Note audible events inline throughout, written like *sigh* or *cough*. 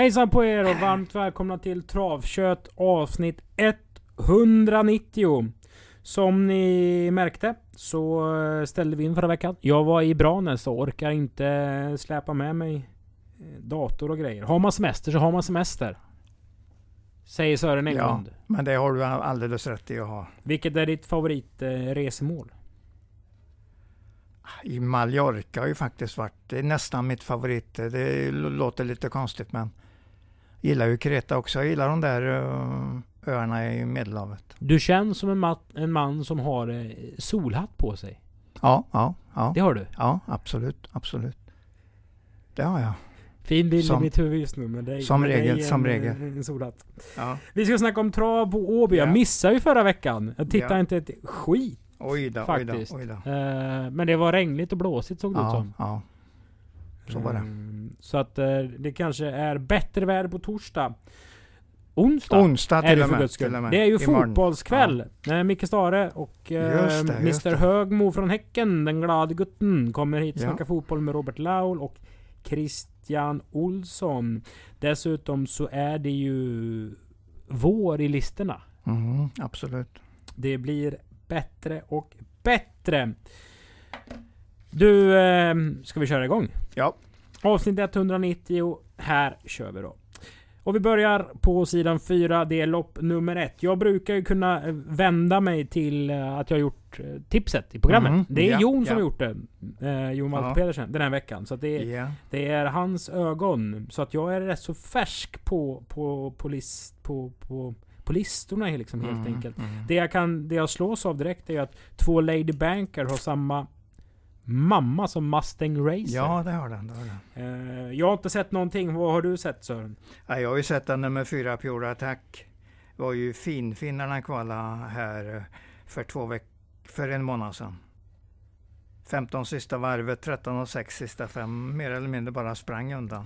Hejsan på er och varmt välkomna till Travkött avsnitt 190. Som ni märkte så eh, ställde vi in förra veckan. Jag var i Branäs och orkar inte släpa med mig eh, dator och grejer. Har man semester så har man semester. Säger Sören Ja, Englund. men det har du alldeles rätt i att ha. Vilket är ditt favoritresemål? I Mallorca har ju faktiskt varit, det är nästan mitt favorit. Det låter lite konstigt men gillar ju Kreta också. Jag gillar de där ö, öarna i Medelhavet. Du känns som en, mat, en man som har eh, solhatt på sig. Ja, ja, ja. Det har du. Ja, absolut, absolut. Det har jag. Fin bild Som- i mitt huvud just nu med dig. som med dig regel, i en, som regel. eh, En solhatt. Ja. Vi ska snacka om trav på Åby. Jag Ja. missade ju förra veckan. Jag tittade Ja. inte ett skit Oj då, oj då, faktiskt. oj då. Eh, men det var regnigt och blåsigt såg det ut Ja, som. ja. Så var det. Så att eh, det kanske är bättre väder på torsdag. Onsdag. Onsdag är till det och för med. guds skull. Det är ju Imorgon. fotbollskväll. Ja. Micke Stare och eh, det, Mr. Högmo från Häcken, den glade gutten, kommer hit och Ja. snackar fotboll med Robert Laul och Christian Olsson. Dessutom så är det ju vår i listorna. Mhm, absolut. Det blir bättre och bättre. Du, eh, ska vi köra igång? Ja. Avsnitt 190. Här kör vi då. Och vi börjar på sidan 4. Det är lopp nummer ett. Jag brukar ju kunna eh, vända mig till eh, att jag har gjort eh, tipset i programmet. Mhm, Det är ja, Jon som ja. har gjort det. Eh, Jon Walter Ja. Pedersen. Den här veckan. Så det, är, Ja. det är hans ögon. Så att jag är rätt så färsk på, på, på, list, på, på, på listorna liksom, helt Mm, enkelt. mm. Det jag, kan, det jag slås av direkt är att två Lady Banker har samma mamma som Mustang Racer. Ja, det har den. Det har den. Eh, jag har inte sett någonting. Vad har du sett Sören? Ja, jag har ju sett den nummer fyra, Pure Attack. var ju fin när den kvala här eh, för två veck för en månad sedan. 15 sista varvet, 13 och 6 sista fem, mer eller mindre bara sprang undan.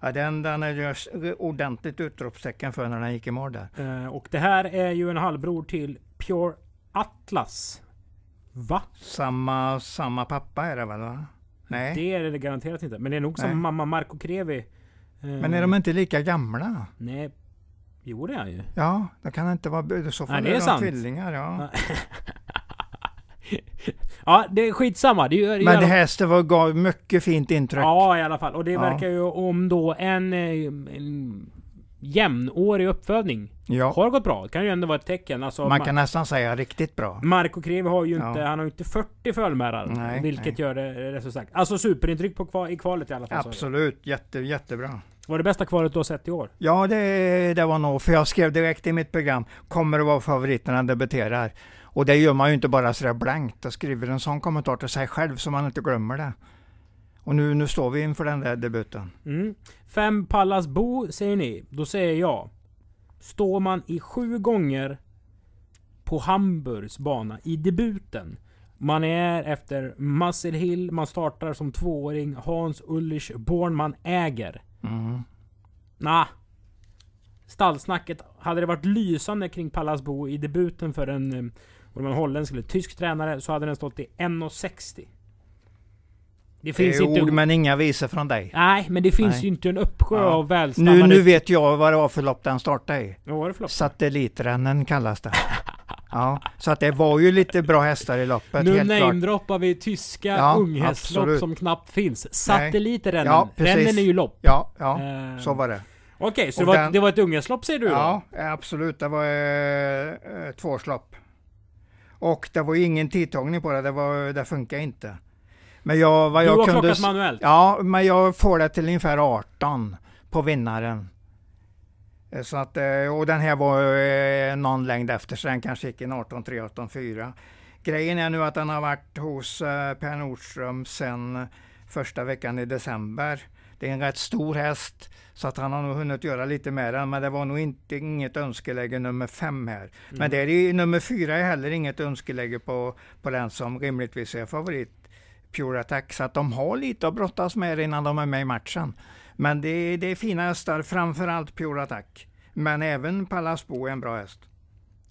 Ja, den, den är ju s- ordentligt utropstecken för när den gick i mål där. Eh, och det här är ju en halvbror till Pure Atlas. Va? Samma, samma pappa är det väl? Va? Nej, Det är det garanterat inte. Men det är nog som mamma Marco Crevi. Eh, men är de inte lika gamla? Nej. Jo det är han ju. Ja, det kan inte vara... I så fall Nej, det är de tvillingar. Ja. *laughs* ja, det är skitsamma. Det är, Men det hästen var, gav mycket fint intryck. Ja, i alla fall. Och det Ja. verkar ju om då en, eh, en jämnårig uppfödning Ja, har gått bra. Det kan ju ändå vara ett tecken. Alltså, man Ma- kan nästan säga riktigt bra. Marco Crevi har ju inte, Ja. han har ju inte 40 fölmärar. Nej, vilket nej. gör det rätt så starkt. Alltså superintryck på kval, i kvalet i alla fall. Absolut, jätte, jättebra. Var det bästa kvalet du har sett i år? Ja, det, det var nog, för jag skrev direkt i mitt program, kommer att vara favorit när han debuterar. Och det gör man ju inte bara sådär blankt, jag skriver en sån kommentar till sig själv så man inte glömmer det. Och nu, nu står vi inför den där debuten. Mm. Fem Pallas Bo säger ni. Då säger jag. Står man i sju gånger på Hamburgs bana i debuten. Man är efter Muscle Hill, man startar som tvååring. Hans Ulrich Born man äger. Mm. Nah. Stallsnacket. Hade det varit lysande kring Pallas Bo i debuten för en, eh, om en holländsk eller tysk tränare så hade den stått i 1,60. Det finns är inte... ord men inga visor från dig. Nej, men det finns Nej. ju inte en uppsjö Ja. av välstammade... Nu, nu vet jag vad det var för lopp den startade i. Vad var det för lopp? Satellitrennen kallas det. Ja, så att det var ju lite bra hästar i loppet, Nu namedroppar vi tyska Ja, unghästlopp absolut. som knappt finns. Satellitrennen. Ja, precis. Rennen är ju lopp. Ja, ja, Eh, så var det. Okej, så Och det var, den- det var ett unghästlopp säger du då? Ja, absolut. Det var eh, ett tvåårslopp. Och det var ju ingen tidtagning på det, det, var, det funkar inte. Men jag, vad Du jag har kunde... klockat manuellt? Ja, men jag får det till ungefär 18 på vinnaren. Eh, Så att, eh, och den här var eh, någon längd efter, så den kanske gick en 18-3, 18-4. Grejen är nu att den har varit hos Per Nordström sedan första veckan i december. Det är en rätt stor häst, så att han har nog hunnit göra lite med den, men det var nog inte, inget önskeläge nummer fem här. Men det är, nummer fyra är heller inget önskeläge på, på den som rimligtvis är favorit. Pure Attack, så att de har lite att brottas med innan de är med i matchen. Men det, är- det är fina hästar, framförallt Pure Attack. Men även Pallas Bo är en bra häst.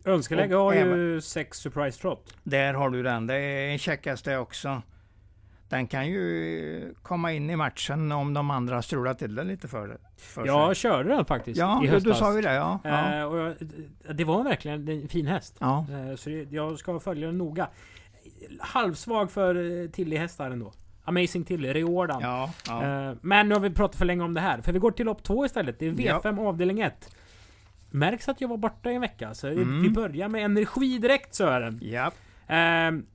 Önskeläge har ju sex surprise trot. Där har du den, det är en käck häst det också. den kan ju komma in i matchen om de andra strular till det lite för, för Jag sig. körde den faktiskt Ja, i du, höstas. du sa ju det. Ja, ja. Eh, och jag, det var verkligen en fin häst. ja. Eh, så det, jag ska följa den noga. Halvsvag för eh, Tilly-hästar ändå. Amazing Tilly, Riordan. ja, ja. Eh, men nu har vi pratat för länge om det här. För vi går till lopp två istället. Det är V5 avdelning 1. Märks att jag var borta i en vecka. Så Mm. vi börjar med energi direkt Sören. ja. Ehm,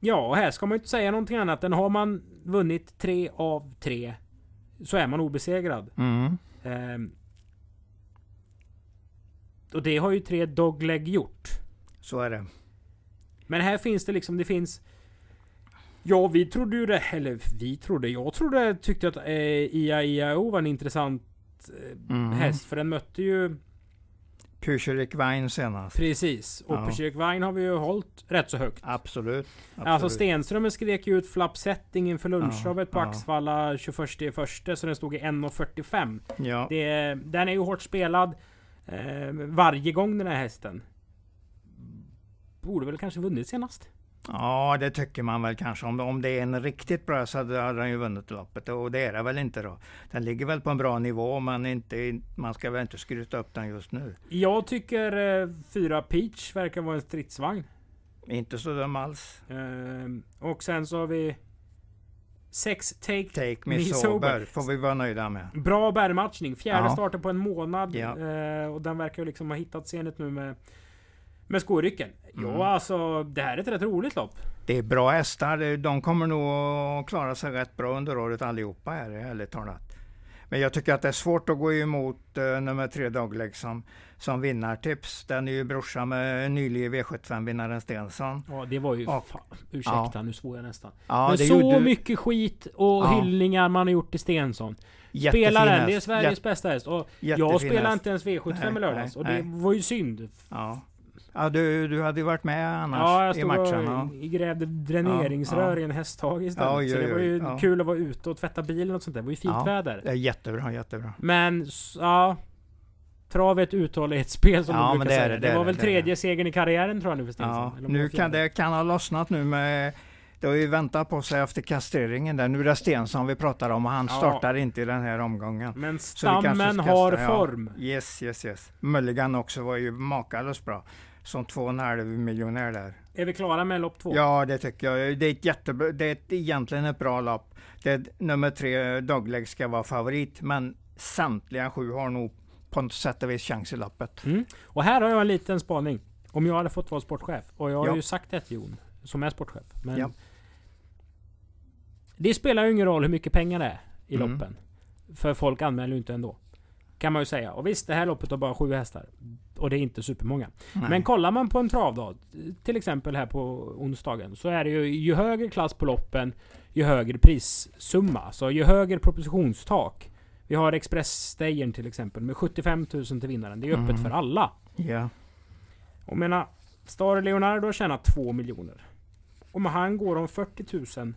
ja, och här ska man ju inte säga någonting annat än har man vunnit tre av tre så är man obesegrad. Mm. Ehm, och det har ju tre dogleg gjort. Så är det. Men här finns det liksom, det finns... Ja, vi trodde ju det, eller vi trodde, jag trodde, tyckte att eh, IAIAO var en intressant eh, Mm. häst. För den mötte ju Pucherik Wein senast. precis. Och Ja. på Kyrkvagn har vi ju hållit rätt så högt. Absolut. absolut. Alltså Stenströmer skrek ju ut flapsetting inför lunchtravet på ja. Axvalla 21 i första så den stod i 1.45. Ja. Det, den är ju hårt spelad eh, varje gång den här hästen. Borde väl kanske vunnit senast. ja, det tycker man väl kanske. Om, om det är en riktigt bra så hade den ju vunnit loppet. Och det är det väl inte då. Den ligger väl på en bra nivå men inte, man ska väl inte skryta upp den just nu. Jag tycker eh, fyra Peach verkar vara en stridsvagn. Inte så dum alls. Eh, och sen så har vi sex Take. Take me, Me sober. sober. får vi vara nöjda med. Bra bärmatchning. Fjärde Ja. starten på en månad. Ja. Eh, och den verkar ju liksom ha hittat scenet nu med med skorycken. Mm. Ja, alltså det här är ett rätt roligt lopp. Det är bra hästar. De kommer nog att klara sig rätt bra under året allihopa här, ärligt talat. Men jag tycker att det är svårt att gå emot uh, nummer tre Dogleg som, vinnartips. Den är ju brorsa med nylige V75-vinnaren Stensson. Ja, det var ju... Ja. Fan, ursäkta, nu svor jag nästan. Ja, Men så gjorde- mycket skit och Ja. hyllningar man har gjort till Stensson. Spelaren, häst. det är Sveriges Jätte- bästa häst. Och jättefin jag spelade häst. inte ens V75 Nej, i lördags. nej, och det nej. var ju synd. Ja, ja du, du hade ju varit med annars Ja, jag i stod matchen. Ja. och grävde dräneringsrör Ja, i en hästhage istället. Ja, så det var ju ja. kul att vara ute och tvätta bilen och sånt där. Det var ju fint Ja. väder. Det är jättebra, jättebra. Men ja... Trav är ett uthållighetsspel som Ja, men brukar det är säga. det, Det, det var väl tredje segern i karriären tror jag nu för Stensson. Ja, nu kan det kan ha lossnat nu med det har ju väntat på sig efter kastreringen där. Nu är det Stensson vi pratar om och han Ja. startar inte i den här omgången. Men stammen har sta- ja. form. Yes, yes, yes. Mulligan också var ju makalöst bra. Som två och en halv miljonär där. Är vi klara med lopp två? Ja, det tycker jag. Det är, ett jättebra, det är ett, egentligen ett bra lopp. Det nummer tre, Dogleg, ska vara favorit. Men samtliga sju har nog på något sätt och vis chans i loppet. Mm. Och här har jag en liten spaning. Om jag hade fått vara sportchef. Och jag har Ja. ju sagt det till Jon, som är sportchef. Men Ja. Det spelar ju ingen roll hur mycket pengar det är i Mm. loppen. För folk anmäler ju inte ändå. Kan man ju säga. Och visst, det här loppet har bara sju hästar. Och det är inte supermånga. Nej. Men kollar man på en travdag, till exempel här på onsdagen, så är det ju ju högre klass på loppen, ju högre prissumma. Så ju högre propositionstak. Vi har Express-stejern till exempel med 75 000 till vinnaren. Det är öppet Mm. för alla. Ja. Och menar, Star Leonardo har tjänat 2 miljoner. Om han går om 40 000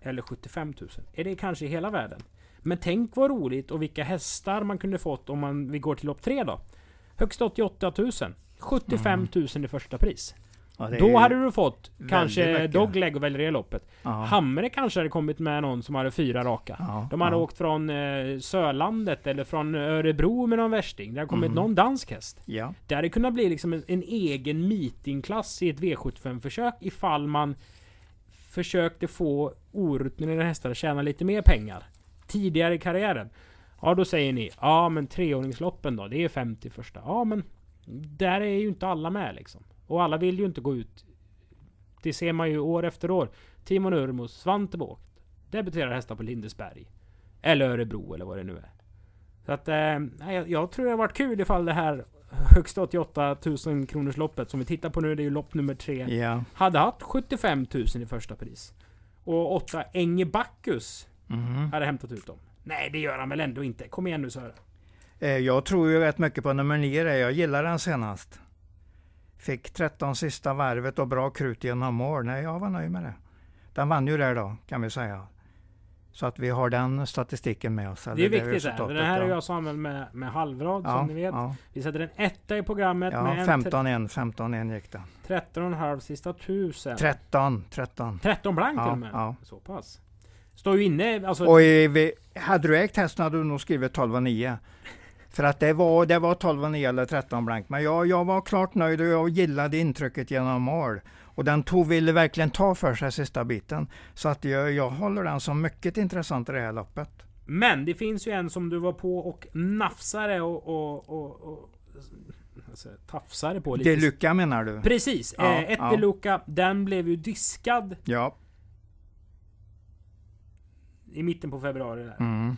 eller 75 000, är det kanske i hela världen? Men tänk vad roligt och vilka hästar man kunde fått om man, vi går till lopp 3 då. Högst 88 000. 75 000 i första pris. Ja, Då hade du fått kanske mycket. Dogleg och välja det loppet. ja. Hamre kanske hade kommit med någon som hade fyra raka. Ja, De hade ja. åkt från eh, Sörlandet eller från Örebro med någon värsting. Det hade kommit Mhm. någon dansk häst. Ja. Det hade kunnat bli liksom en, en egen meetingklass i ett V75-försök ifall man försökte få orutinerade hästar att tjäna lite mer pengar tidigare i karriären. Ja, då säger ni ja, men treåringsloppen då? Det är 50 första. Ja, men där är ju inte alla med liksom. Och alla vill ju inte gå ut. Det ser man ju år efter år. Timo Nurmos, Svante Båth debuterar hästar på Lindesberg. Eller Örebro eller vad det nu är. Så att, eh, jag, jag tror det har varit kul ifall det här högst 88 000 kronors loppet som vi tittar på nu, det är ju lopp nummer tre. Ja. Hade haft 75 000 i första pris. Och 8 Enge Bacchus Mhm. hade hämtat ut dem. Nej, det gör han väl ändå inte. Kom igen nu Sören. Eh, Jag tror ju rätt mycket på nummer 9 där. Jag gillar den senast. Fick 13 sista varvet och bra krut genom mål. Nej, jag var nöjd med det. Den vann ju där då, kan vi säga. Så att vi har den statistiken med oss. Det är viktigt. Resultatet, Den här är ja. jag Samuel med, med halvrad ja, som ni vet. Ja, Vi sätter en etta i programmet ja med en 15-1, 15-1 gick det. 13,5 sista tusen. 13, 13. 13 blank till Ja, och med. ja. Så pass. Står ju inne, alltså. Och i, hade du ägt hästen hade du nog skrivit 12 och 9. För att det var, det var 12 och 9 eller 13 blank. Men jag, jag var klart nöjd och jag gillade intrycket genom mål. Och den tog, ville verkligen ta för sig sista biten. Så att jag, jag håller den som mycket intressant i det här loppet. Men det finns ju en som du var på och nafsade och... och, och, och alltså, tafsade på lite. Deluca menar du? Precis! Ja, eh, ett ja. Deluca, den blev ju diskad Ja. I mitten på februari. Där. Mm.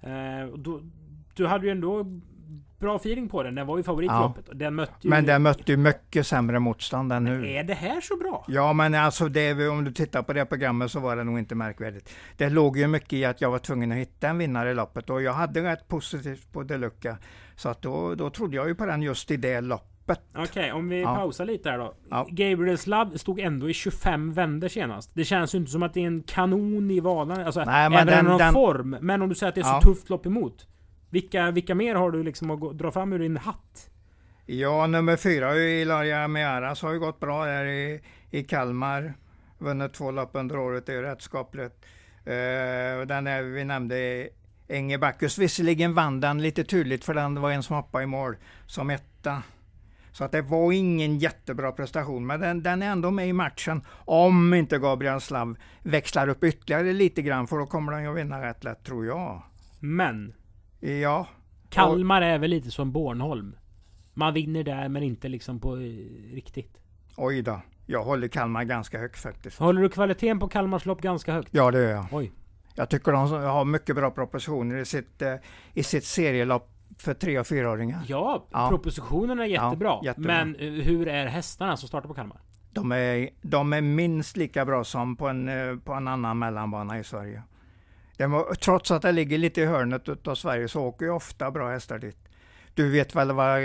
Eh, då, du hade ju ändå bra feeling på den. Den var ju favorit i Ja. Den mötte ju... Men den mötte ju mycket sämre motstånd än nu. Är det här så bra? Ja, men alltså det, om du tittar på det programmet så var det nog inte märkvärdigt. Det låg ju mycket i att jag var tvungen att hitta en vinnare i loppet och jag hade rätt positivt på Deluca. Så att då, då trodde jag ju på den just i det loppet. Okej, om vi Ja. pausar lite här då. Ja. Gabriels Love stod ändå i 25 vänder senast. Det känns ju inte som att det är en kanon i vanan. Alltså, Nej, men även den- någon den- form. Men om du säger att det är så Ja. tufft lopp emot. Vilka, vilka mer har du liksom att gå, dra fram ur din hatt? Ja, nummer fyra Ilaria Mearas har ju gått bra där i, i Kalmar. Vunnit två lopp under året, det är ju rätt skapligt. Och den är, vi nämnde Inge Bacchus. Visserligen vann den lite tydligt för den var en som hoppade i mål som etta. Så att det var ingen jättebra prestation, men den, den är ändå med i matchen. Om inte Gabriel Slav växlar upp ytterligare lite grann, för då kommer den ju vinna rätt lätt, tror jag. Men Ja, Kalmar är väl lite som Bornholm. Man vinner där men inte liksom på eh, riktigt. oj då. Jag håller Kalmar ganska högt faktiskt. Håller du kvaliteten på Kalmars lopp ganska högt? Ja, det gör jag. Oj. Jag tycker de har mycket bra propositioner i sitt, eh, i sitt serielopp för tre och fyraåringar. Ja, Ja. propositionen är jättebra. Ja, jättebra. Men eh, hur är hästarna som startar på Kalmar? De är, de är minst lika bra som på en, eh, på en annan mellanbana i Sverige. Må, trots att det ligger lite i hörnet av Sverige så åker ju ofta bra hästar dit. Du vet väl vad,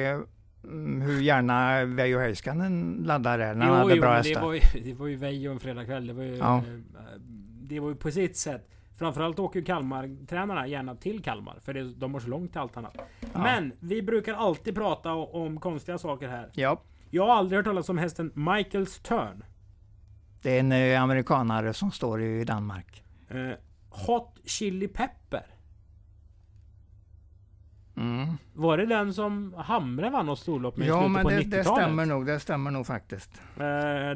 mm, hur gärna Veijo Heiskanen laddar där när han hade bra men hästar? det var ju, *laughs* det var ju Veijo en fredagkväll. Det var ju, Ja. eh, det var ju på sitt sätt. Framförallt åker ju Kalmar-tränarna gärna till Kalmar. För det, de har så långt till allt annat. Ja. Men vi brukar alltid prata om konstiga saker här. Ja, Jag har aldrig hört talas om hästen Michaels Turn. det är en eh, amerikanare som står i Danmark. Eh, Hot Chili Pepper. Mm. Var det den som Hamre vann något storlopp med i Ja, slutet men på det, 90-talet? det stämmer nog. Det stämmer nog faktiskt. Eh,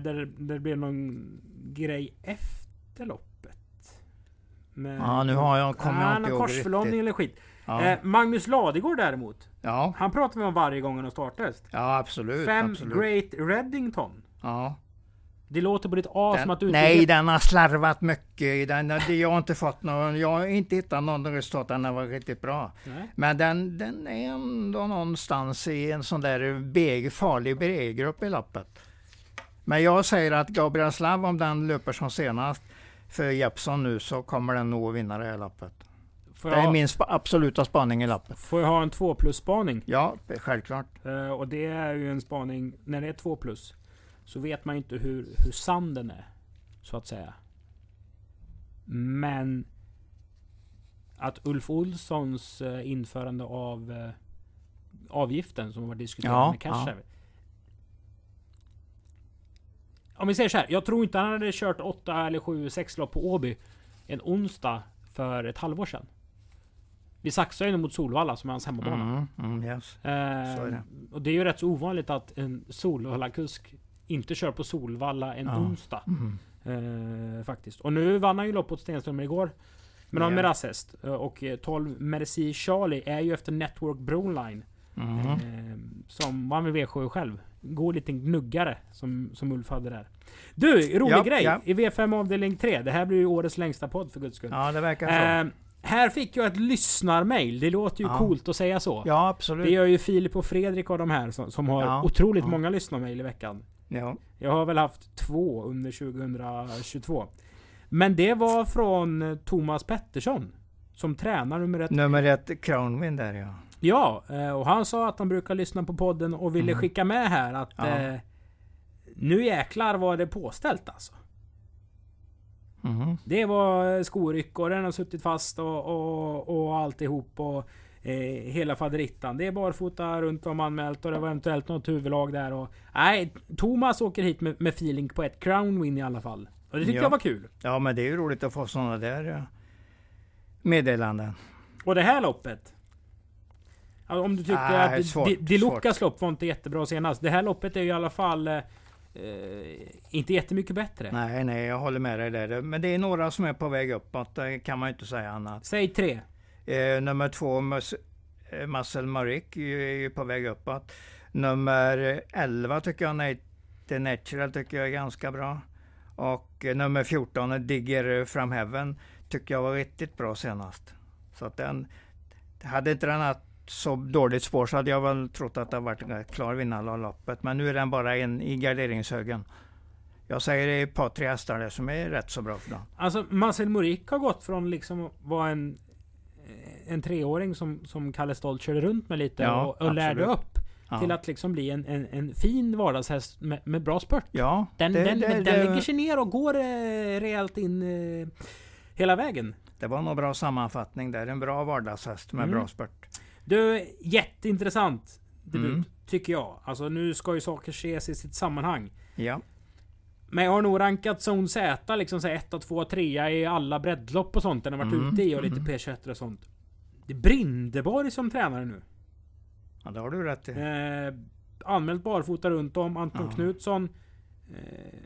där det blev någon grej efter loppet. Med, Ja, nu har jag- kommer jag inte ihåg korsförlamning eller skit. Ja, Eh, Magnus Ladegård däremot. ja, Han pratar vi om varje gång han startas. ja absolut. Fem absolut. Great Reddington. Ja. Det låter på ditt A som Den, att du nej, den har slarvat mycket. Den, jag har inte fått någon, jag har inte hittat någon resultat den har varit riktigt bra. Nej. Men den, den är ändå någonstans i en sån där B, farlig B-grupp i loppet. Men jag säger att Gabriel Slav, om den löper som senast för Jeppson nu, så kommer den nog att vinna det här loppet. Får, Det jag, är ha- min spa, absoluta spaning i loppet. får jag ha en 2 plus spaning? Ja, självklart. Eh, och det är ju en spaning, när det är 2 plus. Så vet man ju inte hur, hur sann den är. Så att säga. Men att Ulf Olssons eh, införande av eh, avgiften som har varit diskuterat Ja, med Cash ja. Om vi säger så här. Jag tror inte han hade kört 8 eller 7, 6 lopp på Åby en onsdag för ett halvår sedan. Vi saxade ju mot Solvalla som är hans hemmabana. Mm, mm, yes. Eh. Och det är ju rätt så ovanligt att en Solvalla-kusk inte kör på Solvalla en Ja. onsdag. Mm. Eh, faktiskt. Och nu vann han ju loppet åt Stenströmer igår. Med någon Ja. med rasshäst. Eh, Och eh, 12 Merci Charlie är ju efter Network Broline. Mm. Som vann med V7 själv. Går lite gnuggare som, som Ulf hade där. Du, rolig Ja, grej! ja. I V5 avdelning 3. Det här blir ju årets längsta podd för guds skull. Ja, det verkar så. Eh, här fick jag ett lyssnarmail. Det låter ju Ja. coolt att säga så. ja, Det absolut. gör ju Filip och Fredrik och de här som, som har Ja, otroligt ja. många lyssnarmail i veckan. Ja. Jag har väl haft två under 2022. Men det var från Thomas Pettersson. Som tränar nummer ett. Nummer ett, Crownwind där ja. Ja, eh, och han sa att han brukar lyssna på podden och ville Mm. skicka med här att Ja. eh, Nu jäklar var det påställt alltså. Mhm. Det var skoryck och den har suttit fast och, och, och alltihop. Och, eh, hela faderittan. Det är barfota runt om anmält och det var eventuellt något huvudlag där. Och, nej, Thomas åker hit med, med feeling på ett crown win i alla fall. Och det tyckte Ja. jag var kul. Ja, men det är ju roligt att få sådana där ja, meddelanden. Och det här loppet. Om du tyckte Nej, att svårt, Di- Di svårt. Lucas lopp var inte jättebra senast. Det här loppet är ju i alla fall eh, eh, inte jättemycket bättre. Nej, nej, jag håller med dig där. Men det är några som är på väg uppåt, det kan man ju inte säga annat. Säg tre. Eh, nummer två, Mus- eh, Muscle Marik, är ju- på väg uppåt. Nummer 11 tycker jag, Nej, The Natural tycker jag är ganska bra. Och eh, nummer 14, Digger from Heaven, tycker jag var riktigt bra senast. Så att den, hade inte den haft så dåligt spår så hade jag väl trott att det varit en klar vinnare av loppet. Men nu är den bara en i garderingshögen. Jag säger det är ett par, tre hästar där som är rätt så bra för dagen. Alltså Marcel Morik har gått från liksom att vara en, en treåring som, som Kalle Stolt körde runt med lite Ja, och, och lärde upp. Ja. Till att liksom bli en, en, en fin vardagshäst med, med bra spurt. Ja, Den, det- den, det- men det- den lägger sig ner och går eh, rejält in eh, hela vägen. Det var nog bra sammanfattning där. En bra vardagshäst med Mm. bra spurt. Du, jätteintressant debut. Mm. Tycker jag. Alltså nu ska ju saker ses i sitt sammanhang. Ja, Men jag har nog rankat Zone Z liksom så 1, 2, 3 i alla breddlopp och sånt den har varit Mm, ute i och lite mm. P21 och sånt. Det är Brindeborg som tränare nu. ja det har du rätt i. Eh, anmält barfota runt om. Anton Ja. Knutsson. Eh,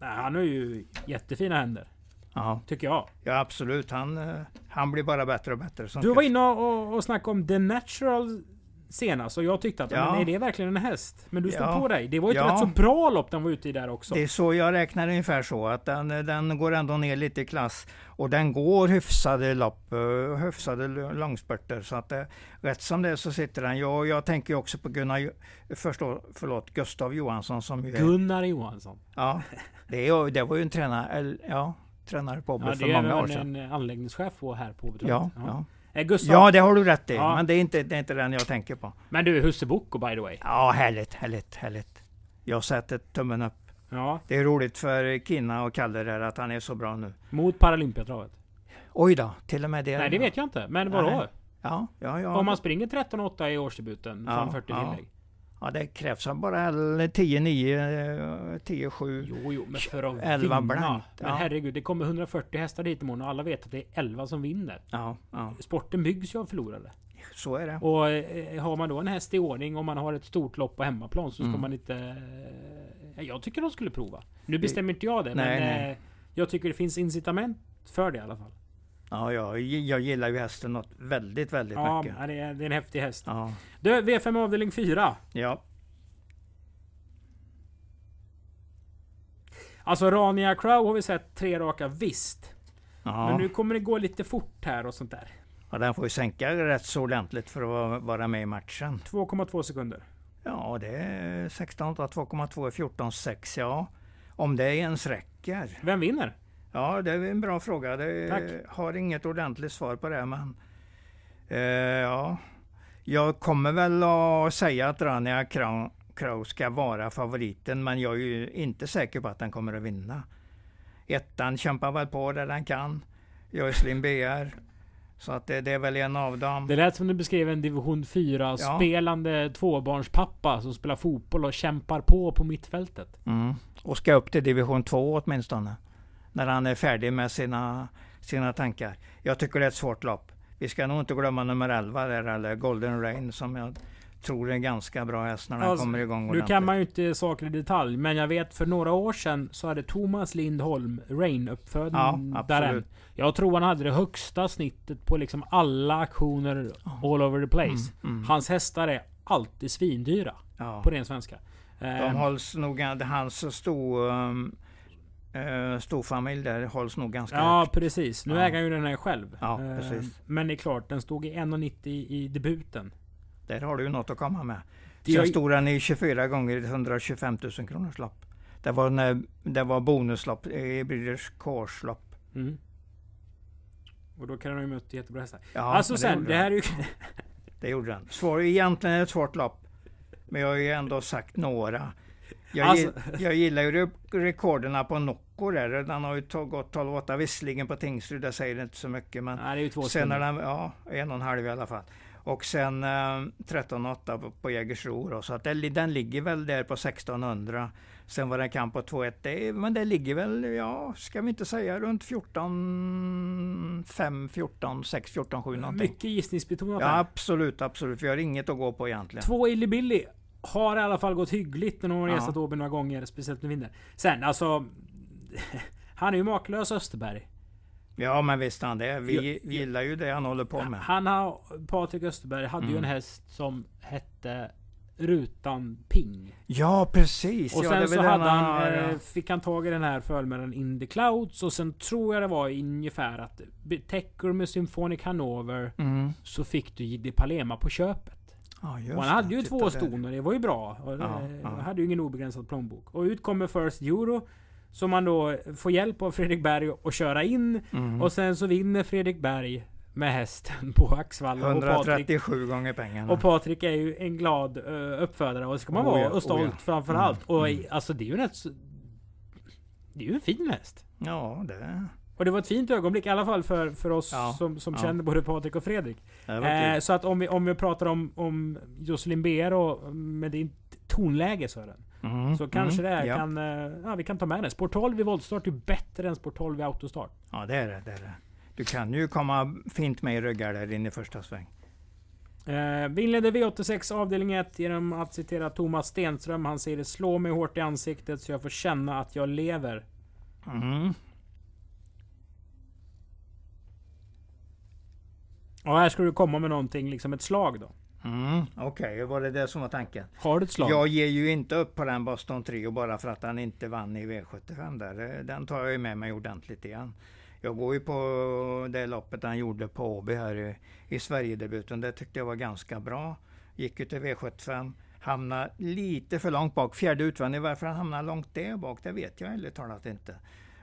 nej, han har ju jättefina händer. Ja, Tycker jag. ja absolut. Han, eh, han blir bara bättre och bättre. Du var inne och, och, snackade om The Natural senast och jag tyckte att Ja. men är det verkligen en häst? Men du stod Ja. på dig. Det var ju ett Ja. rätt så bra lopp den var ute i där också. Det är så jag räknar ungefär så att den, den går ändå ner lite i klass och den går hyfsade lopp, eh, hyfsade långspurter så att det, rätt som det är så sitter den. Jag, jag tänker också på Gunnar, förstå, förlåt, Gustav Johansson som ju är, Gunnar Johansson. ja, det, är, det var ju en tränare, ja, tränare på Ja, Åby det för är många år sedan. en anläggningschef på här på Åbytorget. Ja, ja. Eh, Gustav. ja, det har du rätt i, Ja. men det är, inte, det är inte den jag tänker på. Men du, Husse Boko by the way. Ja, härligt, härligt, härligt. Jag sätter tummen upp. Ja. Det är roligt för Kina och Kalle där att han är så bra nu. Mot Paralympiatravet. Oj då, till och med det. Nej, det vet jag inte. Men vadå? Ja, ja, ja. Om man springer 13,8 i årsdebuten Ja, från 40 ja. tillägg. Ja, det krävs bara 10-9, 10-7. Jo, jo, men för att 11 vinna. blankt, Men ja. herregud, det kommer 140 hästar dit imorgon och alla vet att det är 11 som vinner. Ja, ja, Sporten byggs ju av förlorare. så är det. Och eh, har man då en häst i ordning och man har ett stort lopp på hemmaplan så ska Mm. man inte... Eh, jag tycker de skulle prova. Nu bestämmer inte jag det, Nej, men nej. Eh, jag tycker det finns incitament för det i alla fall. Ja, ja, jag gillar ju hästen något väldigt, väldigt Ja, mycket. det är, det är en häftig häst. Ja, Du, V5 avdelning 4. ja. Alltså Rania Crow har vi sett tre raka visst. ja. Men nu kommer det gå lite fort här och sånt där. ja den får ju sänka rätt så ordentligt för att vara- vara med i matchen. 2,2 sekunder. Ja, det är 16, 2,2 är 14, 6, ja. Om det ens räcker. Vem vinner? Ja, det är en bra fråga. Tack. har inget ordentligt svar på det, men... Eh, ja. Jag kommer väl att säga att Rania Crow ska vara favoriten, men jag är ju inte säker på att den kommer att vinna. Ettan kämpar väl på där den kan. Joycelyn BR. Så att det, det är väl en av dem. Det lät som du beskrev en division 4 Ja. spelande tvåbarnspappa som spelar fotboll och kämpar på på mittfältet. Mm. Och ska upp till division 2 åtminstone. När han är färdig med sina, sina tankar. Jag tycker det är ett svårt lopp. Vi ska nog inte glömma nummer 11 där, eller Golden Rain, som jag tror är en ganska bra häst när den Alltså, kommer igång Nu ordentligt. kan man ju inte saker i detalj, men jag vet för några år sedan så hade Thomas Lindholm Rain uppfödning Ja, där. Jag tror han hade det högsta snittet på liksom alla aktioner all over the place. Mm, mm. Hans hästar är alltid svindyra. Ja. På ren svenska. De Ehm, hålls nog, hans stor, um, uh, storfamilj där hålls nog ganska Ja högt. precis. Nu Ja. äger han ju den här själv. Ja, Ehm, precis. Men det är klart, den stod i 1,90 i debuten. Där har du ju något att komma med. Det Sen har- stod den i 24 gånger i 125 000 kronors lopp. Det var, när, det var bonuslopp, i Breeders Course lopp. Mm. Och då kan han ju mött jättebra hästar. Ja, alltså sen, det den. här är ju... Det gjorde den. Svår, egentligen är det ett svårt lopp. Men jag har ju ändå sagt några. Jag, Alltså- *laughs* jag gillar ju re- rekorderna på Nocco bakår är det. Den har ju gått 12,8 visserligen på Tingsryd, det säger inte så mycket. Men Nej, det är ju två sen är sekunder. den, ja, en och en halv i alla fall. Och sen eh, 13,8 på, på Jägersro. då, Så att det, den ligger väl där på 1600. Sen var det en kamp på 2-1. Det, är- men det ligger väl, ja, ska vi inte säga runt 14, 5, 14, 6, 14, 7 någonting. Mycket gissningsbetonat Ja, absolut, absolut. Vi har inget att gå på egentligen. Två Illy Billy har i alla fall gått hyggligt när de har Ja. resat Åby några gånger. Speciellt med vinner. Sen alltså... *laughs* Han är ju makalös Österberg. Ja, men visst han det. Vi, Ja, vi gillar ju det han håller på med. Han har... Patrik Österberg hade ju Mm. en häst som hette Rutan Ping. Ja, precis. Och ja, sen är så hade den han, har, eh, ja. fick han tag i den här förmedlaren In the Clouds och sen tror jag det var ungefär att täcker med Symphonic Hanover Mm. så fick du Jiddi Palema på köpet. Och han hade ju två ston och det var ju bra. Och Ja, eh, ja. hade ju ingen obegränsad plånbok. Och ut kommer First Euro. Som man då får hjälp av Fredrik Berg att köra in. Mm. Och sen så vinner Fredrik Berg med hästen på Axvalla. Och Patrik, 137 gånger pengarna. och Patrik är ju en glad uh, uppfödare och det ska man Oh vara. ja, och stolt oh ja. framförallt. Mm, Och mm. alltså det är ju rätt Det är ju en fin häst. Ja, det, Och det var ett fint ögonblick i alla fall för, för oss Ja, som, som ja. känner både Patrik och Fredrik. Eh, så att om vi, om vi pratar om, om Jocelyn Beer och med din tonläge Sören. Mm, Så kanske mm, det ja. kan, eh, ja, vi kan ta med det. Sport 12 vid voltstart är bättre än Sport 12 vid autostart. Ja, det är det. det, är det. Du kan ju komma fint med i ryggar där in i första sväng. Eh, vi inledde V86 avdelning 1 genom att citera Thomas Stenström. Han säger det slår mig hårt i ansiktet så jag får känna att jag lever. Mm. Och här ska du komma med någonting, liksom ett slag då. Mm. Okej, var det det som var tanken? Har du ett slag? Jag ger ju inte upp på den Boston Trio bara för att han inte vann i V75 där. Eh, Den tar jag ju med mig ordentligt igen. Jag går ju på det loppet han gjorde på Åby här i, i Sverigedebuten. Det tyckte jag var ganska bra. Gick ju till V75. Hamnade lite för långt bak. Fjärde utvändig. Varför han hamnade långt där bak, det vet jag ärligt talat inte.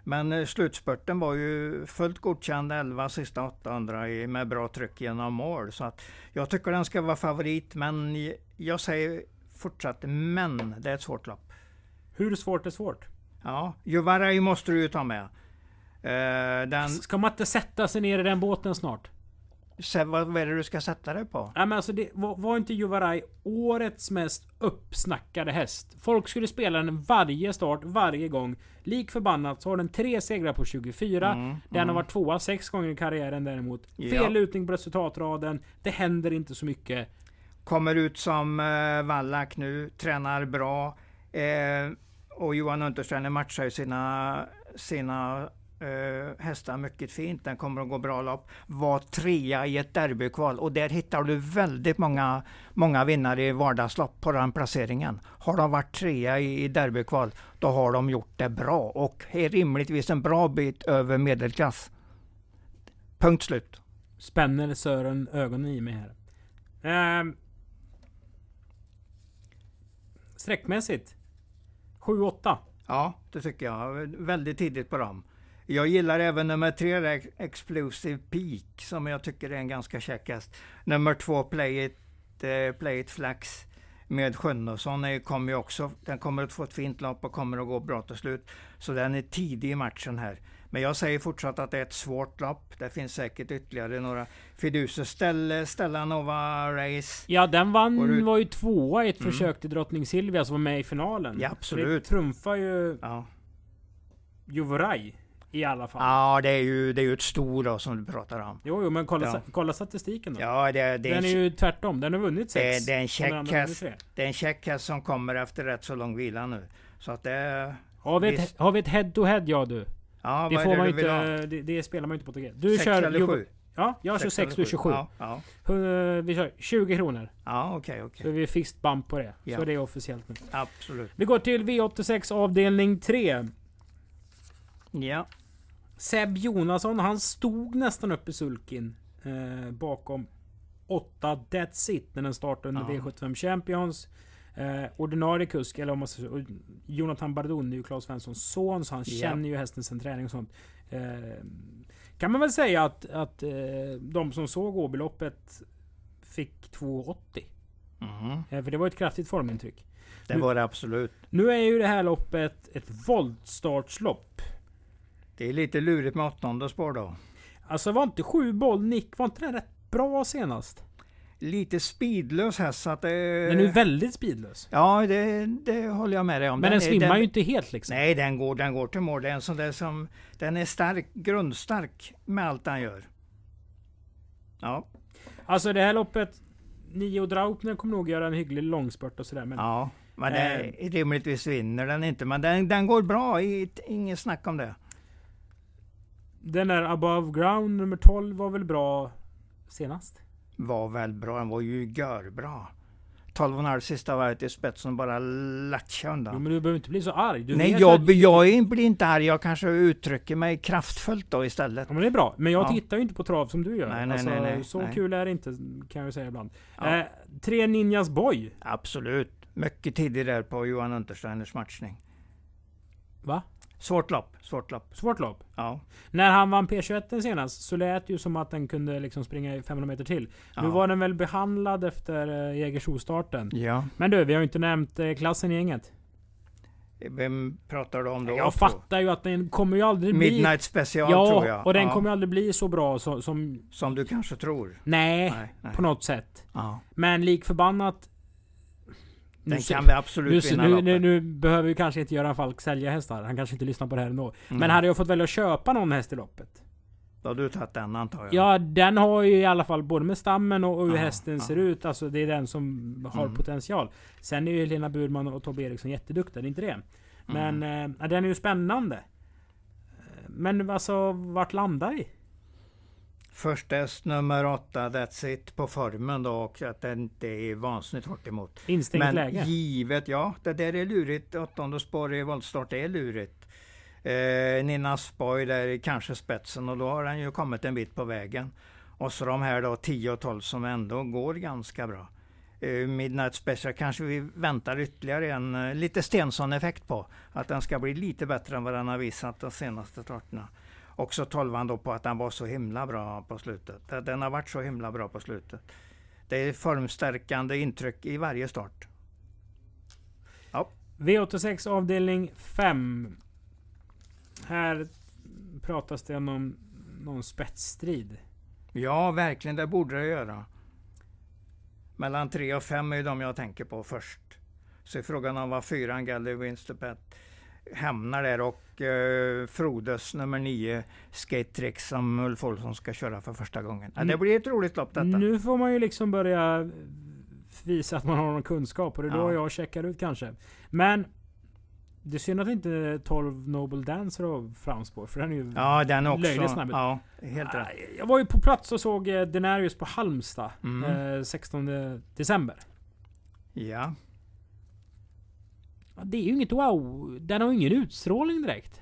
Men eh, slutspurten var ju fullt godkänd 11 sista 800 i, med bra tryck genom mål. Så att jag tycker den ska vara favorit, men jag säger fortsatt men. Det är ett svårt lopp. Hur svårt är svårt? Ja, Juvaraj måste du ju ta med. Eh, den, Ska man inte sätta sig ner i den båten snart? Se, vad, vad är det du ska sätta dig på? Nej men alltså det var, var inte Juvaraj årets mest uppsnackade häst? Folk skulle spela den varje start, varje gång. Lik förbannat så har den tre segrar på 24. Mm, Den har mm. varit tvåa sex gånger i karriären däremot. Ja. Fel lutning på resultatraden. Det händer inte så mycket. Kommer ut som eh, Wallach nu, tränar bra. Eh, och Johan Untersteiner matchar ju sina, sina eh, hästar mycket fint. Den kommer att gå bra lopp. Var trea i ett derbykval och där hittar du väldigt många, många vinnare i vardagslopp på den placeringen. Har de varit trea i, i derbykval, då har de gjort det bra och är rimligtvis en bra bit över medelklass. Punkt slut. Spänner Sören ögonen i mig här. Ehm. sträckmässigt. 7-8. Ja, det tycker jag. Väldigt tidigt på dem. Jag gillar även nummer tre, Ex- Explosive Peak, som jag tycker är en ganska käck häst. Nummer två, Play It, eh, Play It Flax med Sjunnesson är- kommer ju också, den kommer att få ett fint lopp och kommer att gå bra till slut. Så den är tidig i matchen här. Men jag säger fortsatt att det är ett svårt lopp. Det finns säkert ytterligare några fiduser. Ställ, Stella Nova Race. Ja, den vann, var ju tvåa i ett Mm. försök till Drottning Silvia som var med i finalen. Ja, absolut. Det trumfar ju Ja. Juvoraj i alla fall. ja, det är ju, det är ju ett sto då som du pratar om. Jo, jo, men kolla, Ja. kolla statistiken då. Ja, det, det, den är ju tvärtom. Den har vunnit sex. Det, det är en och den check andra har vunnit häst. tre. Det är en som kommer efter rätt så lång vila nu. Så att det... Har vi, ett, har vi ett head to head ja du? Ja, Det vad får är det man du ju vill ha? inte, det, det spelar man inte på TG. Du Sex kör eller sju? Ja, jag kör 6, du eller 27. Ja, ja. Hu- Vi kör 20 kronor. ja okej, okej. Så vi är fist bump på det. Ja. Så det är officiellt nu. Absolut. Vi går till V86 avdelning 3. Ja. Seb Jonasson, han stod nästan upp i sulkin. Eh, bakom 8 That's It när den startade under Ja. V75 Champions. Eh, ordinarie kusk, eller om man säga, och Jonathan Bardon är ju Claes Svenssons son, så han Ja. känner ju hästen sen träning och sånt. Eh, kan man väl säga att, att eh, de som såg Åbyloppet fick 2,80. Mhm. Eh, för det var ett kraftigt formintryck. Det var det absolut. Nu är ju det här loppet ett voltstartslopp. Det är lite lurigt med åttonde spår då. Alltså var inte sju boll Nick, var inte den rätt bra senast? Lite speedlös häst så att det... Den är ju väldigt speedlös. Ja, det, det håller jag med dig om. Men den, är- svimmar ju inte helt liksom. Nej, den går, den går till mål. Det är en sån där som... Den är stark, grundstark med allt den gör. Ja, Alltså det här loppet, Nio Draupner kommer nog göra en hygglig långspurt och sådär. Men ja. Men det, Eh. rimligtvis vinner den inte. Men den, den går bra, i- inget snack om det. Den där Above Ground nummer 12 var väl bra senast? Var väl bra, den var ju görbra. 12,5 sista varvet i spetsen bara latcha undan. Jo, men du behöver inte bli så arg. Du Nej, jag, att- jag blir inte arg. Jag kanske uttrycker mig kraftfullt då istället. Ja, men det är bra. Men jag Ja. tittar ju inte på trav som du gör. Nej, nej, alltså, nej, nej, så nej. kul är det inte, kan jag säga ibland. Ja. Eh, tre Ninjas Boy. Absolut. Mycket tidig där på Johan Untersteiners matchning. Va? Svårt lopp, svårt lopp. Svårt lopp. Ja. När han vann P21 senast så lät det ju som att den kunde liksom springa i 500 meter till. Nu Ja. var den väl behandlad efter eh, Jägersro-starten. ja. Men du, vi har ju inte nämnt eh, klassen i gänget. Vem pratar du om då? Jag fattar ju att den kommer ju aldrig bli... Midnight special tror Ja, jag. och den ja. kommer ju aldrig bli så bra så, som... Som du kanske tror. Nej, Nej, nej. på något sätt. Ja. Men lik förbannat... Nu Den kan vi absolut nu, vinna nu, nu, nu behöver ju kanske inte Göran Falk sälja hästar. Han kanske inte lyssnar på det här ändå. Men Mm. hade jag fått välja att köpa någon häst i loppet. Då har du tagit den antar jag. Ja, den har ju i alla fall både med stammen och, och hur Ja, hästen ja. ser ut. Alltså det är den som har Mm. potential. Sen är ju Helena Burman och Tobbe Eriksson jätteduktiga, det är inte det. Men Mm. eh, den är ju spännande. Eh, Men alltså, vart landar vi? Första häst nummer åtta, That's It, på formen då och att den inte är vansinnigt hårt emot. Instängt Men läge. givet, ja, det där är lurigt. Åttonde spår i voltstart är lurigt. Eh, Nina Spoy där är kanske spetsen och då har den ju kommit en bit på vägen. Och så de här då 10 och 12 som ändå går ganska bra. Eh, Midnight Special kanske vi väntar ytterligare en eh, lite Stensson-effekt på. Att den ska bli lite bättre än vad den har visat de senaste starterna. Också 12 då på att den var så himla bra på slutet. Den har varit så himla bra på slutet. Det är formstärkande intryck i varje start. V86 avdelning 5. Här pratas det om någon, någon spetsstrid. Ja, verkligen, det borde det göra. Mellan 3 och 5 är de jag tänker på först. Så är frågan om vad fyran Gally Winsterpet hamnar där och eh, Frodes nummer 9 Skate Tricks som Ulf Olsson ska köra för första gången. Ja, det Mm. blir ett roligt lopp detta. Nu får man ju liksom börja visa att man har någon kunskap och det är då Ja. jag checkar ut kanske. Men det är synd att inte 12 Noble Dancer har framspår för den är ju Ja, den också. löjligt snabb. Ja, helt rätt. Jag var ju på plats och såg eh, Denarius på Halmstad Mm. eh, 16 december. Ja, Det är ju inget wow. Den har ju ingen utstrålning direkt.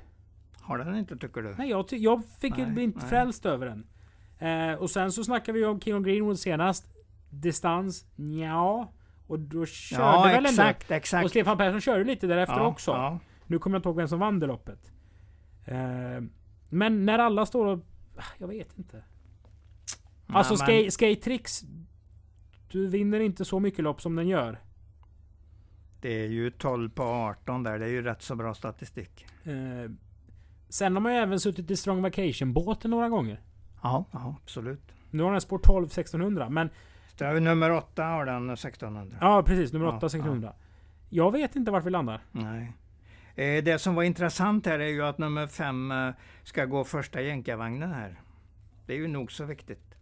har den inte tycker du? Nej, jag, jag fick Nej, inte nej. frälst över den. Eh, och sen så snackade vi om King of Greenwood senast. Distans, ja. Och då körde Ja, väl ändå. exakt, Och exakt. Stefan Persson körde lite därefter ja, också. Ja. Nu kommer jag inte ihåg vem som vann det loppet. Eh, men när alla står och... ah, Jag vet inte. Alltså men- skate tricks. Du vinner inte så mycket lopp som den gör. Det är ju 12 på 18 där, det är ju rätt så bra statistik. Eh, sen har man ju även suttit i Strong Vacation-båten några gånger. Ja, ja absolut. Nu har den spår 12 1600. Men har vi nummer 8 har den 1600. ja precis, nummer Ja, 8 1600. Jag vet inte vart vi landar. Nej. Eh, Det som var intressant här är ju att nummer 5 ska gå första jänkarvagnen här. Det är ju nog så viktigt.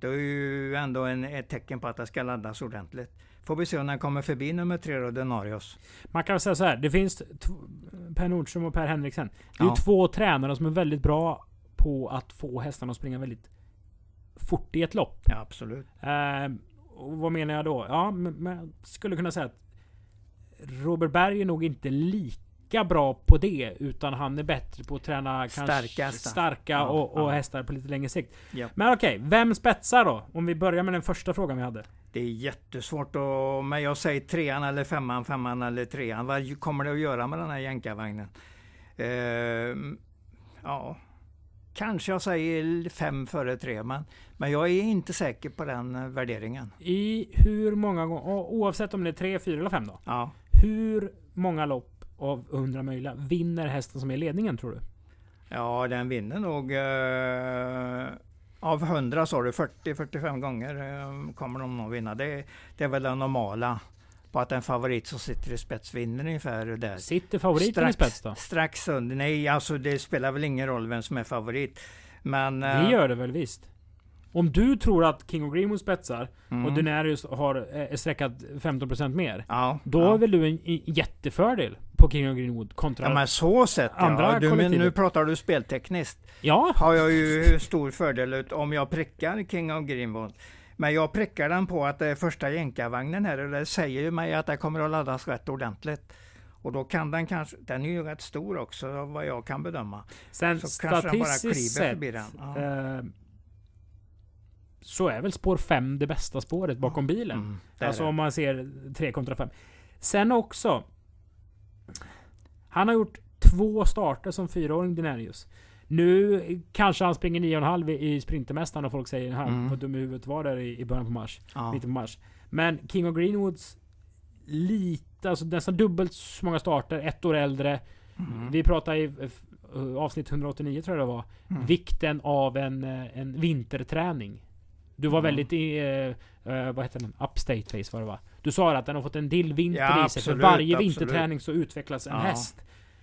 Det är ju ändå en, ett tecken på att det ska laddas ordentligt. Får vi se om den kommer förbi nummer 3 då, Denarius. Man kan väl säga så här. Det finns Per Nordström och Per Henriksen. Det är Ja. ju två tränare som är väldigt bra på att få hästarna att springa väldigt fort i ett lopp. Ja, absolut. Eh, och vad menar jag då? Ja, men, men jag skulle kunna säga att Robert Berg är nog inte lika bra på det. Utan han är bättre på att träna Starka hästar. starka Ja, och, och ja. hästar på lite längre sikt. Ja. Men okej, vem spetsar då? Om vi börjar med den första frågan vi hade. Det är jättesvårt att... Men jag säger trean eller femman, femman eller trean. Vad kommer det att göra med den här jänkarvagnen? Ehm, ja, kanske jag säger fem före tre, men, men jag är inte säker på den eh, värderingen. I hur många gånger, oavsett om det är 3, 4 eller 5 då. Ja, Hur många lopp av 100 möjliga vinner hästen som är i ledningen tror du? Ja, den vinner nog eh, av 100 sa du 40-45 gånger eh, kommer de nog vinna. Det, det är väl det normala på att en favorit som sitter i spets vinner ungefär där. Sitter favoriten i spets då? Strax under. Nej, alltså det spelar väl ingen roll vem som är favorit. Men... Det eh, gör det väl visst? Om du tror att King of Greenwood spetsar mm. och Denarius har är sträckat 15% mer. Ja, Då ja. är väl du en jättefördel på King of Greenwood kontra... Ja men så sett Andra ja. Du, men nu pratar du speltekniskt. ja, Har jag ju stor fördel ut om jag prickar King of Greenwood. Men jag prickar den på att det är första jänkarvagnen här och det säger ju mig att det kommer att laddas rätt ordentligt. Och då kan den kanske, den är ju rätt stor också vad jag kan bedöma. sen Så kanske den bara statistiskt sett. Ja. eh, så är väl spår 5 det bästa spåret bakom bilen. Mm, Alltså om man ser 3 kontra 5. Sen också. Han har gjort två starter som fyraåring Denarius. Nu kanske han springer 9,5 i i Sprintermästaren och folk säger han Mm. vad dum i huvudet var där i, i början på mars. ja. Mitten på mars. Men King of Greenwoods lite, alltså nästan dubbelt så många starter, ett år äldre. Mm. Vi pratade i avsnitt 189 tror jag det var. Mm. Vikten av en, eh, en vinterträning. Du var Mm. väldigt i, eh, eh, vad heter den? Upstate face var det va? Du sa att den har fått en dill vinter Ja, i sig. För varje absolut. vinterträning så utvecklas en Ja. häst.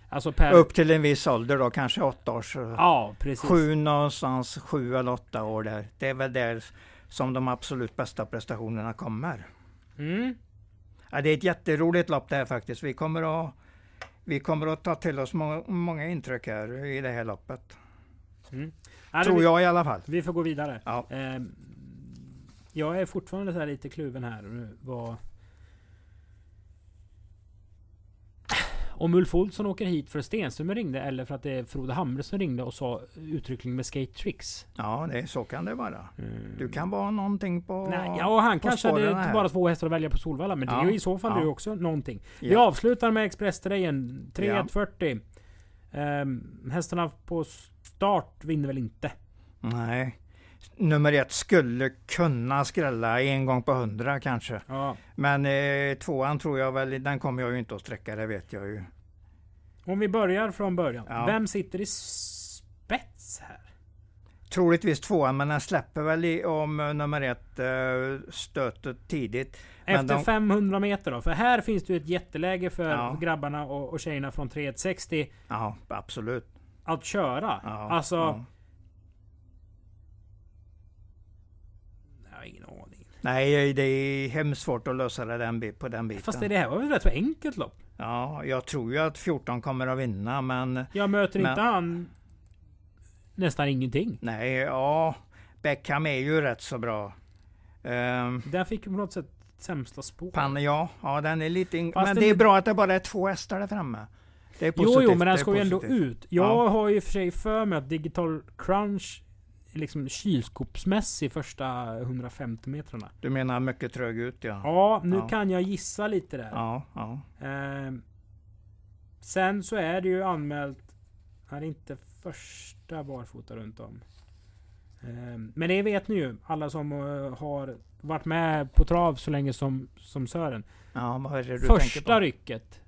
Alltså per... Upp till en viss ålder då, kanske åtta års. Ja, precis. Sju någonstans, sju eller åtta år där. Det är väl där som de absolut bästa prestationerna kommer. Mm. Ja, det är ett jätteroligt lopp det här faktiskt. Vi kommer att, vi kommer att ta till oss många, många intryck här i det här loppet. Mm. Tror vi, jag i alla fall. vi får gå vidare. Ja. Ehm, jag är fortfarande så här lite kluven här. nu, Vad... Om Ulf Olsson åker hit för att Stenström ringde eller för att det är Frode Hamre som ringde och sa uttryckligen med skate tricks. Ja, det, så kan det vara. Mm. Du kan vara någonting på... Nej, ja, han kanske hade här. bara två hästar att välja på Solvalla. Men det Ja, är ju i så fall ja. det ju också någonting. Vi Ja. avslutar med Express-terrängen. 3140. Um, hästarna på start vinner väl inte? Nej. Nummer ett skulle kunna skrälla en gång på hundra kanske. Ja. Men eh, tvåan tror jag väl, den kommer jag ju inte att sträcka, det vet jag ju. Om vi börjar från början. Ja. Vem sitter i spets här? Troligtvis tvåan, men den släpper väl i, om eh, nummer ett eh, stöter tidigt. Efter de- 500 meter då? För här finns det ju ett jätteläge för Ja. grabbarna och, och tjejerna från 3160 Ja, absolut. att köra. Ja, alltså... Nej, det är hemskt svårt att lösa det den, på den biten. Fast det här var väl ett rätt så enkelt lopp? Ja, jag tror ju att 14 kommer att vinna, men Jag möter Men- inte han nästan ingenting. nej, ja. Beckham är ju rätt så bra. Um, Den fick ju på något sätt sämsta spår. Pan, ja, ja, den är lite... In... Men det är bra att det bara är två hästar där framme. Det är jo, positivt. jo, men det den ska ju ändå ut. Jag Ja. har ju för sig för mig att Digital Crunch liksom kylskåpsmässig första 150 metrarna. Du menar mycket trög ut, ja. Ja, nu Ja. kan jag gissa lite där. Ja, ja. Ehm, sen så är det ju anmält... Är det inte första barfota runt om? Ehm, men det vet ni ju, alla som eh, har varit med på trav så länge som, som Sören. ja vad är det du tänker Första på? rycket.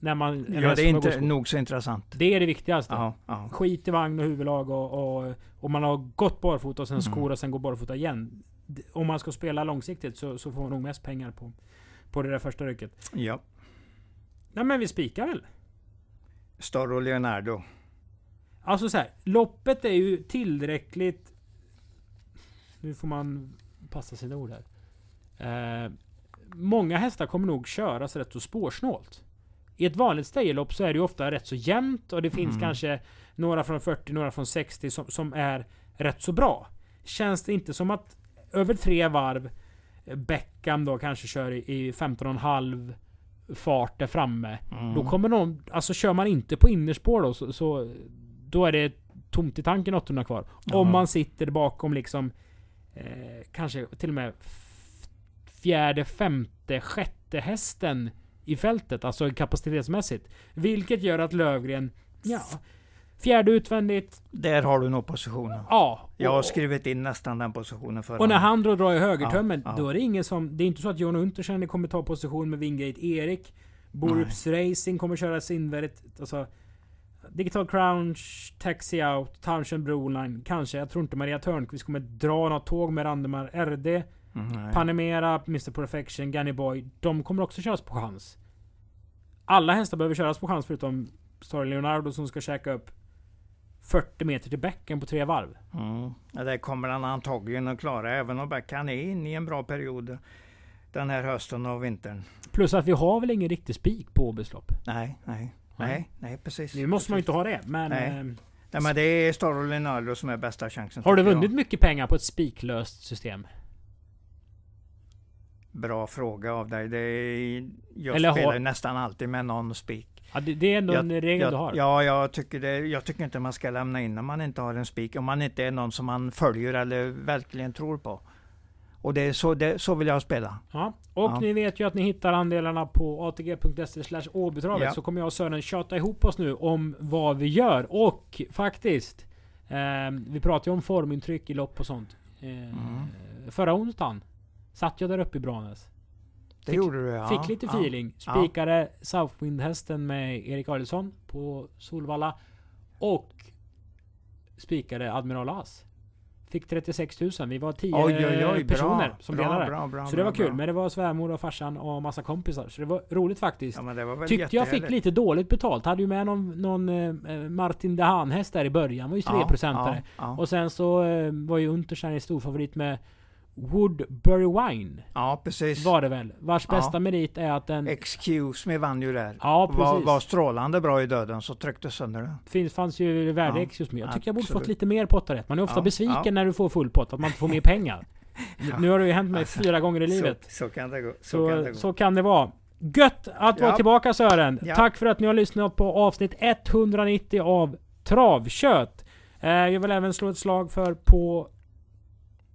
När man... Ja, det är inte nog så intressant. Det är det viktigaste. Ja, ja. Skit i vagn och huvudlag och, och, och man har gått barfota och sen Mm. skor och sen går barfota igen. Om man ska spela långsiktigt så, så får man nog mest pengar på, på det där första rycket. ja. Nej men vi spikar väl? Storro Leonardo. Alltså så här, loppet är ju tillräckligt... Nu får man passa sina ord här. Eh, många hästar kommer nog köras rätt så spårsnålt. I ett vanligt stayerlopp så är det ju ofta rätt så jämnt och det finns Mm. kanske några från 40, några från 60 som, som är rätt så bra. Känns det inte som att över tre varv eh, Beckham då kanske kör i, i 15,5 fart där framme. Mm. Då kommer någon, alltså kör man inte på innerspår då så, så då är det tomt i tanken 800 kvar. Ja. Om man sitter bakom liksom eh, kanske till och med fjärde, femte, sjätte hästen i fältet, alltså kapacitetsmässigt. Vilket gör att Lövgren, ja, fjärde utvändigt, Där har du nog positionen. ja. Jag har och- skrivit in nästan den positionen för och när han då drar i högertömmen, Ja, ja. då är det ingen som... Det är inte så att John Untersen kommer ta position med Wingate Erik. Borups Racing kommer köra invärdigt. Alltså, Digital Crunch, Taxi Out, Townshend Broline. Kanske. Jag tror inte Maria Törnqvist kommer dra något tåg med Randemar RD. Mm, nej. Panamera, Mr Perfection, Gunny Boy. De kommer också köras på chans. Alla hästar behöver köras på chans förutom Story Leonardo som ska käka upp 40 meter till bäcken på tre varv. Mm. Ja, det kommer han antagligen att klara även om Backan är inne i en bra period den här hösten och vintern. Plus att vi har väl ingen riktig spik på Åbys lopp. Nej, nej, nej, nej precis. Nu måste man ju precis. inte ha det, men... Nej. eh, Nej, men det är Star Leonardo som är bästa chansen. Har du tycker jag. vunnit mycket pengar på ett spiklöst system? Bra fråga av dig. Det är, jag Eller har- spelar ju nästan alltid med någon spik. Ja, det, det är ändå en regel jag, du har. Ja, jag tycker, det, jag tycker inte man ska lämna in när man inte har en spik. Om man inte är någon som man följer eller verkligen tror på. Och det är så, det, så vill jag spela. Ja. Och Ja. ni vet ju att ni hittar andelarna på atg.se Åbytravet. Ja. Så kommer jag och Sören tjata ihop oss nu om vad vi gör. Och faktiskt. Eh, vi pratade ju om formintryck i lopp och sånt. Eh, Mm. Förra onsdagen satt jag där uppe i Branäs. Det Fick- gjorde du ja. Fick lite ja. feeling. Spikade Southwind-hästen med Erik Adielsson på Solvalla. Och spikade Admiral As. Fick 36 000. Vi var 10 Oj, oj, oj, personer bra, som bra, delade. bra, bra, så det var kul. Men det var svärmor och farsan och massa kompisar. Så det var roligt faktiskt. Ja, Tyckte jag fick lite dåligt betalt. Hade ju med någon, någon eh, Martin Dehan häst där i början. Var ju 3 Ja, procentare. Ja, ja. Och sen så eh, var ju Unterstein stor favorit med Woodbury Wine. ja, precis. Var det väl? Vars Ja. bästa merit är att den... Excuse me vann ju där. Ja, var, precis. var strålande bra i döden så tryckte sönder den. Finns, fanns ju värde Ja, ex just med. Jag tycker jag borde fått lite mer pottar rätt. Man är ofta Ja, besviken ja. när du får full pott, att man inte får mer pengar. *laughs* Nu har det ju hänt mig Alltså, fyra gånger i livet. Så, så kan det gå. Så, Så, kan det gå. så kan det vara. Gött att vara Ja. tillbaka Sören! Ja. Tack för att ni har lyssnat på avsnitt 190 av Travkött. Eh, jag vill även slå ett slag för på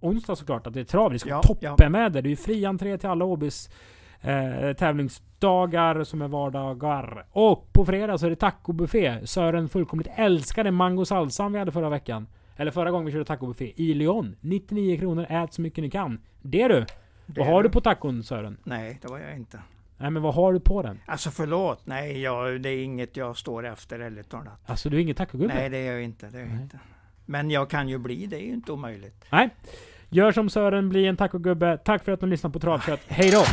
onsdag såklart att det är trav. Det ska Ja, toppen med det. Det är ju fri entré till alla Åbys eh, tävlingsdagar som är vardagar. Och på fredag så är det tacobuffé. Sören fullkomligt älskade mango salsan vi hade förra veckan. Eller förra gången vi körde tacobuffé i Lyon. 99 kronor, ät så mycket ni kan. Det du! Det Vad har du på tacon Sören? Nej, det var jag inte. Nej men vad har du på den? Alltså förlåt, nej jag, det är inget jag står efter ärligt talat. Alltså du är ingen tacogubbe? Nej det är jag inte, det är jag inte. Men jag kan ju bli, det är ju inte omöjligt. Nej. Gör som Sören, bli en tacogubbe. Tack för att ni lyssnade på Travkött. Hej då!